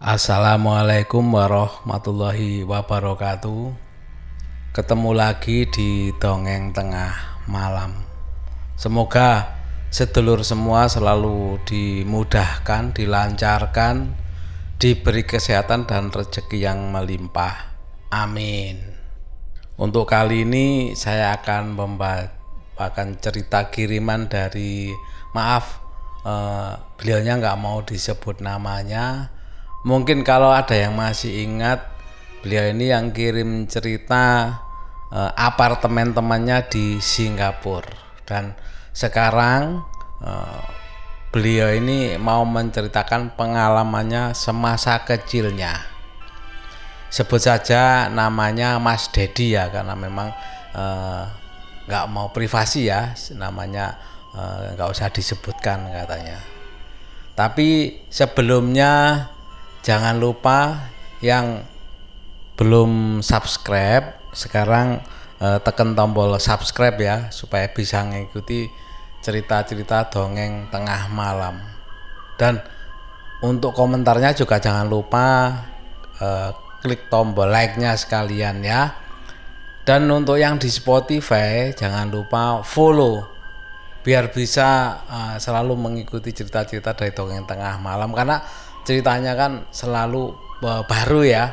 Assalamualaikum warahmatullahi wabarakatuh. Ketemu lagi di dongeng tengah malam. Semoga sedulur semua selalu dimudahkan, dilancarkan, diberi kesehatan dan rezeki yang melimpah. Amin. Untuk kali ini saya akan membacakan cerita kiriman dari maaf eh, beliaunya nggak mau disebut namanya. Mungkin kalau ada yang masih ingat beliau ini yang kirim cerita uh, apartemen temannya di Singapura. Dan sekarang uh, beliau ini mau menceritakan pengalamannya semasa kecilnya. Sebut saja namanya Mas Dedi ya karena memang eh, nggak uh, mau privasi ya namanya nggak uh, usah disebutkan katanya. Tapi sebelumnya jangan lupa yang belum subscribe sekarang eh, tekan tombol subscribe ya supaya bisa mengikuti cerita-cerita dongeng tengah malam. Dan untuk komentarnya juga jangan lupa eh, klik tombol like-nya sekalian ya. Dan untuk yang di Spotify jangan lupa follow biar bisa uh, selalu mengikuti cerita-cerita dari dongeng tengah malam. Karena ceritanya kan selalu uh, baru ya.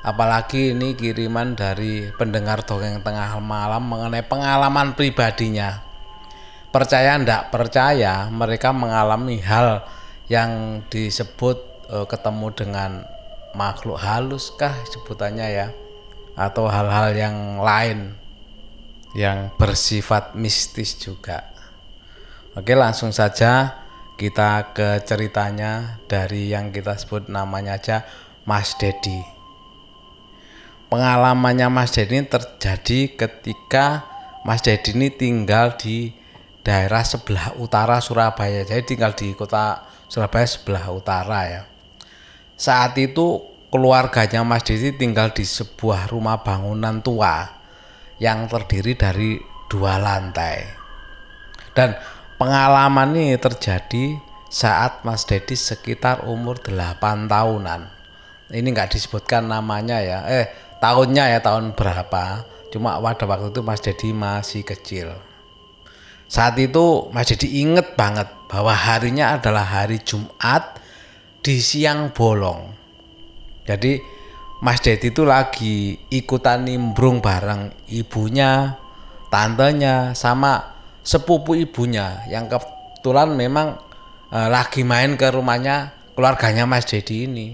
Apalagi ini kiriman dari pendengar dongeng tengah malam mengenai pengalaman pribadinya. Percaya ndak percaya mereka mengalami hal yang disebut e, ketemu dengan makhluk halus kah sebutannya ya? Atau hal-hal yang lain yang bersifat mistis juga. Oke langsung saja kita ke ceritanya dari yang kita sebut namanya aja Mas Dedi pengalamannya Mas Dedi terjadi ketika Mas Dedi ini tinggal di daerah sebelah utara Surabaya. Jadi tinggal di kota Surabaya sebelah utara ya. Saat itu keluarganya Mas Dedi tinggal di sebuah rumah bangunan tua yang terdiri dari dua lantai. Dan pengalaman ini terjadi saat Mas Dedi sekitar umur 8 tahunan. Ini nggak disebutkan namanya ya. Eh, tahunnya ya tahun berapa cuma pada waktu itu Mas Dedi masih kecil saat itu Mas Dedi inget banget bahwa harinya adalah hari Jumat di siang bolong jadi Mas Dedi itu lagi ikutan nimbrung bareng ibunya tantenya sama sepupu ibunya yang kebetulan memang eh, lagi main ke rumahnya keluarganya Mas Dedi ini.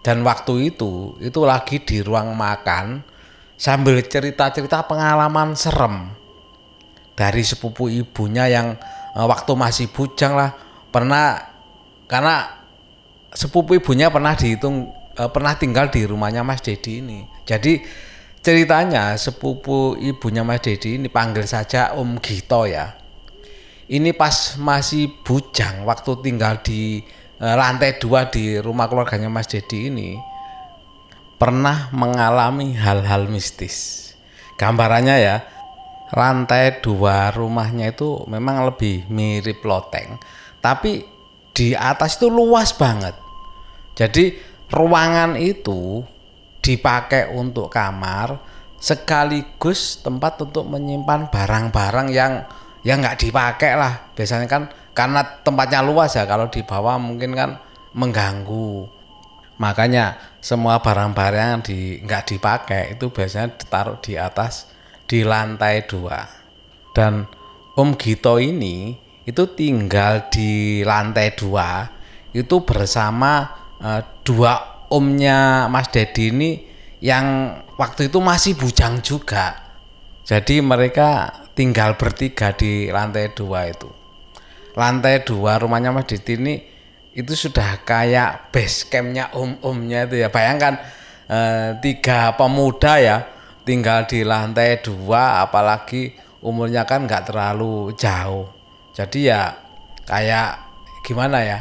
Dan waktu itu itu lagi di ruang makan sambil cerita-cerita pengalaman serem dari sepupu ibunya yang uh, waktu masih bujang lah pernah karena sepupu ibunya pernah dihitung uh, pernah tinggal di rumahnya Mas Dedi ini. Jadi ceritanya sepupu ibunya Mas Dedi ini panggil saja Om Gito ya ini pas masih bujang waktu tinggal di Eh, lantai dua di rumah keluarganya Mas Dedi ini pernah mengalami hal-hal mistis. Gambarannya ya, lantai dua rumahnya itu memang lebih mirip loteng, tapi di atas itu luas banget. Jadi ruangan itu dipakai untuk kamar sekaligus tempat untuk menyimpan barang-barang yang yang nggak dipakai lah. Biasanya kan karena tempatnya luas ya kalau di bawah mungkin kan mengganggu makanya semua barang-barang yang di nggak dipakai itu biasanya ditaruh di atas di lantai dua dan Om Gito ini itu tinggal di lantai dua itu bersama uh, dua omnya Mas Dedi ini yang waktu itu masih bujang juga. Jadi mereka tinggal bertiga di lantai dua itu. Lantai dua rumahnya Mas Diti ini itu sudah kayak base campnya om-omnya itu ya. Bayangkan eh, tiga pemuda ya tinggal di lantai dua apalagi umurnya kan nggak terlalu jauh. Jadi ya kayak gimana ya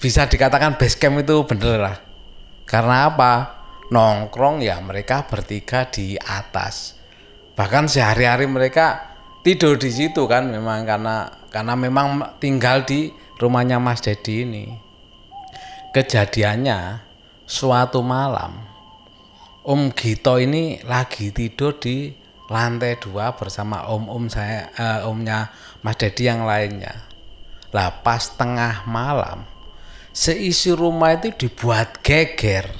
bisa dikatakan base camp itu bener lah karena apa nongkrong ya mereka bertiga di atas bahkan sehari-hari mereka tidur di situ kan memang karena karena memang tinggal di rumahnya Mas Dedi ini. kejadiannya suatu malam Om Gito ini lagi tidur di lantai dua bersama om-om saya, eh, omnya Mas Dedi yang lainnya. Lah pas tengah malam, seisi rumah itu dibuat geger.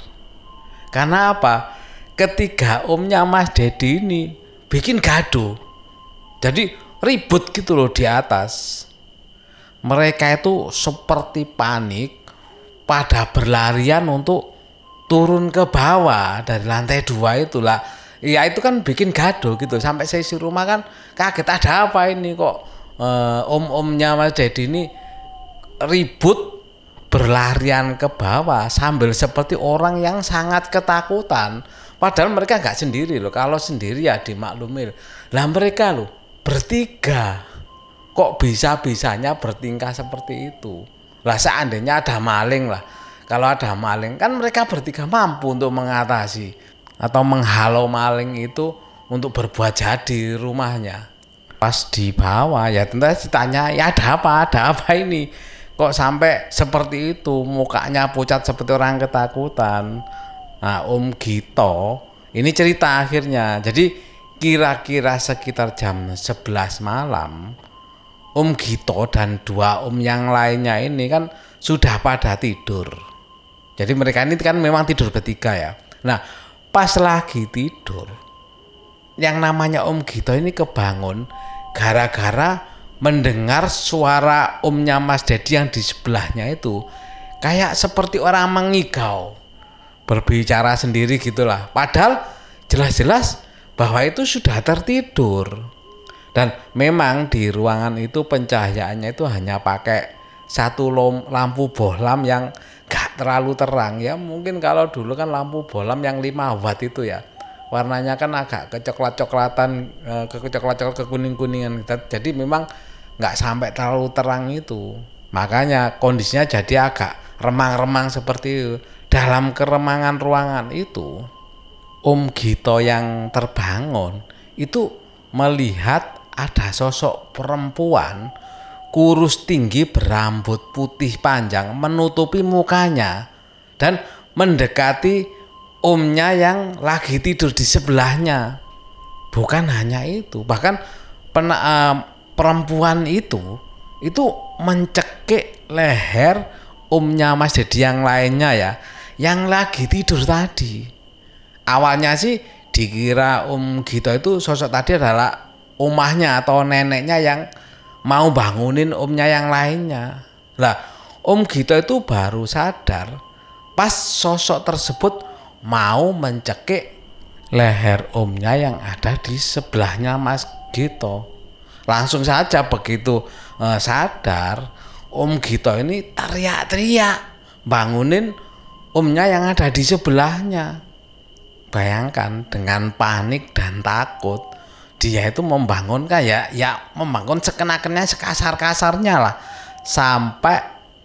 Karena apa? Ketiga omnya Mas Dedi ini bikin gaduh. Jadi ribut gitu loh di atas. Mereka itu seperti panik pada berlarian untuk turun ke bawah dari lantai dua itulah ya itu kan bikin gaduh gitu sampai saya isi rumah kan kaget ada apa ini kok uh, om-omnya Mas Dedi ini ribut berlarian ke bawah sambil seperti orang yang sangat ketakutan. Padahal mereka nggak sendiri loh. Kalau sendiri ya dimaklumi lah mereka loh bertiga. Kok bisa-bisanya bertingkah seperti itu? Lah seandainya ada maling lah. Kalau ada maling kan mereka bertiga mampu untuk mengatasi atau menghalau maling itu untuk berbuat jadi rumahnya. Pas di bawah ya tentu ditanya ya ada apa? Ada apa ini kok sampai seperti itu? Mukanya pucat seperti orang ketakutan. Nah Om Gito ini cerita akhirnya. Jadi kira-kira sekitar jam 11 malam Om Gito dan dua om yang lainnya ini kan sudah pada tidur. Jadi mereka ini kan memang tidur bertiga ya. Nah, pas lagi tidur, yang namanya Om Gito ini kebangun gara-gara mendengar suara omnya Mas Dedi yang di sebelahnya itu kayak seperti orang mengigau. Berbicara sendiri gitulah. Padahal jelas-jelas bahwa itu sudah tertidur. Dan memang di ruangan itu pencahayaannya itu hanya pakai satu lampu bohlam yang gak terlalu terang ya. Mungkin kalau dulu kan lampu bohlam yang 5 watt itu ya warnanya kan agak kecoklat-coklatan eh, kecoklat-coklat ke kuning-kuningan jadi memang nggak sampai terlalu terang itu. Makanya kondisinya jadi agak remang-remang seperti itu dalam keremangan ruangan itu. Om Gito yang terbangun itu melihat ada sosok perempuan kurus tinggi berambut putih panjang menutupi mukanya dan mendekati omnya yang lagi tidur di sebelahnya. Bukan hanya itu, bahkan pena, uh, perempuan itu itu mencekik leher omnya Mas Dedi yang lainnya ya, yang lagi tidur tadi. Awalnya sih dikira Om Gito itu sosok tadi adalah omahnya atau neneknya yang mau bangunin omnya yang lainnya. Lah, Om Gito itu baru sadar pas sosok tersebut mau mencekik leher omnya yang ada di sebelahnya Mas Gito. Langsung saja begitu eh, sadar, Om Gito ini teriak-teriak bangunin omnya yang ada di sebelahnya. Bayangkan dengan panik dan takut, dia itu membangun kayak ya membangun sekenakennya sekasar-kasarnya lah sampai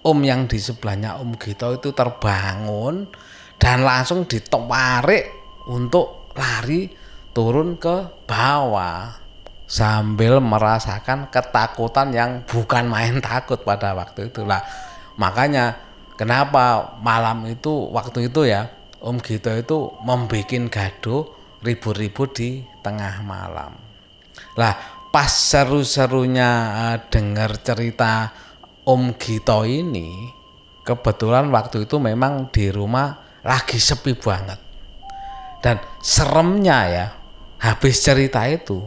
om yang di sebelahnya om Gito itu terbangun dan langsung ditarik untuk lari turun ke bawah sambil merasakan ketakutan yang bukan main takut pada waktu itu lah. Makanya kenapa malam itu waktu itu ya Om Gito itu membuat gaduh ribut-ribut di tengah malam. Lah pas seru-serunya uh, dengar cerita Om Gito ini, kebetulan waktu itu memang di rumah lagi sepi banget. Dan seremnya ya, habis cerita itu,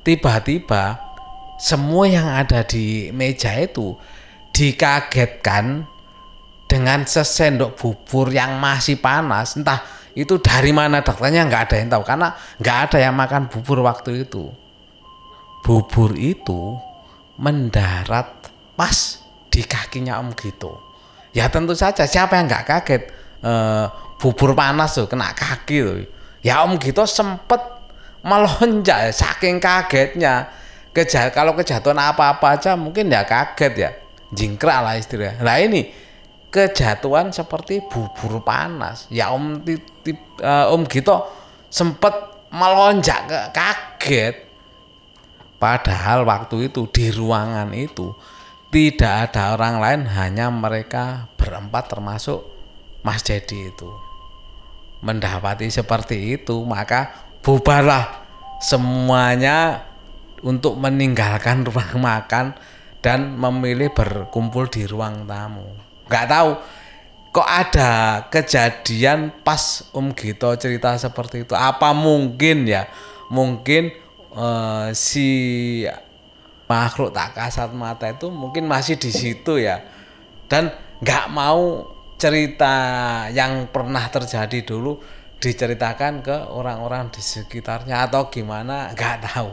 tiba-tiba semua yang ada di meja itu dikagetkan dengan sesendok bubur yang masih panas. Entah itu dari mana dokternya nggak ada yang tahu karena nggak ada yang makan bubur waktu itu bubur itu mendarat pas di kakinya Om Gito. Ya tentu saja siapa yang nggak kaget e, bubur panas tuh kena kaki tuh. Ya Om Gito sempet melonjak saking kagetnya. Keja kalau kejatuhan apa-apa aja mungkin ya kaget ya. Jingkrak lah istilahnya. Nah ini kejatuhan seperti bubur panas. Ya Om tip, uh, Om Gito sempet melonjak ke kaget Padahal waktu itu di ruangan itu tidak ada orang lain hanya mereka berempat termasuk Mas Dedi itu. Mendapati seperti itu maka bubarlah semuanya untuk meninggalkan ruang makan dan memilih berkumpul di ruang tamu. Nggak tahu kok ada kejadian pas Om Gito cerita seperti itu? Apa mungkin ya? Mungkin uh, si makhluk tak kasat mata itu mungkin masih di situ ya. Dan nggak mau cerita yang pernah terjadi dulu diceritakan ke orang-orang di sekitarnya atau gimana nggak tahu.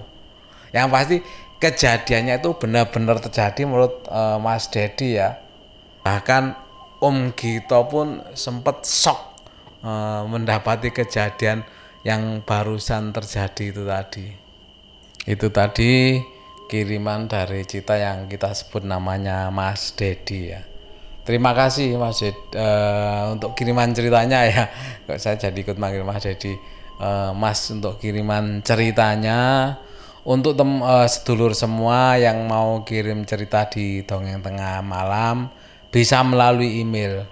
Yang pasti kejadiannya itu benar-benar terjadi menurut uh, Mas Dedi ya. Bahkan Om Gito pun sempat shock uh, mendapati kejadian yang barusan terjadi itu tadi. Itu tadi kiriman dari Cita yang kita sebut namanya Mas Dedi ya Terima kasih Mas Ded uh, untuk kiriman ceritanya ya. Kok saya jadi ikut manggil Mas Dedi. Uh, mas untuk kiriman ceritanya untuk tem uh, sedulur semua yang mau kirim cerita di dongeng tengah malam bisa melalui email.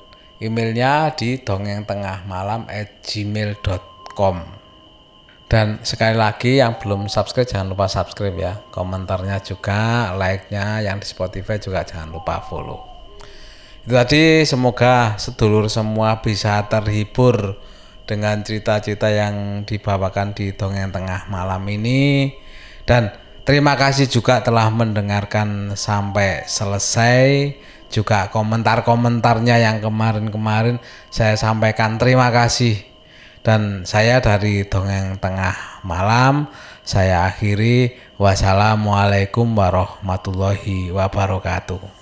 Emailnya di dongeng tengah malam at gmail.com dan sekali lagi yang belum subscribe jangan lupa subscribe ya komentarnya juga like-nya yang di Spotify juga jangan lupa follow itu tadi semoga sedulur semua bisa terhibur dengan cerita-cerita yang dibawakan di dongeng tengah malam ini. Dan terima kasih juga telah mendengarkan sampai selesai. Juga komentar-komentarnya yang kemarin-kemarin saya sampaikan terima kasih. Dan saya dari dongeng tengah malam saya akhiri. Wassalamualaikum warahmatullahi wabarakatuh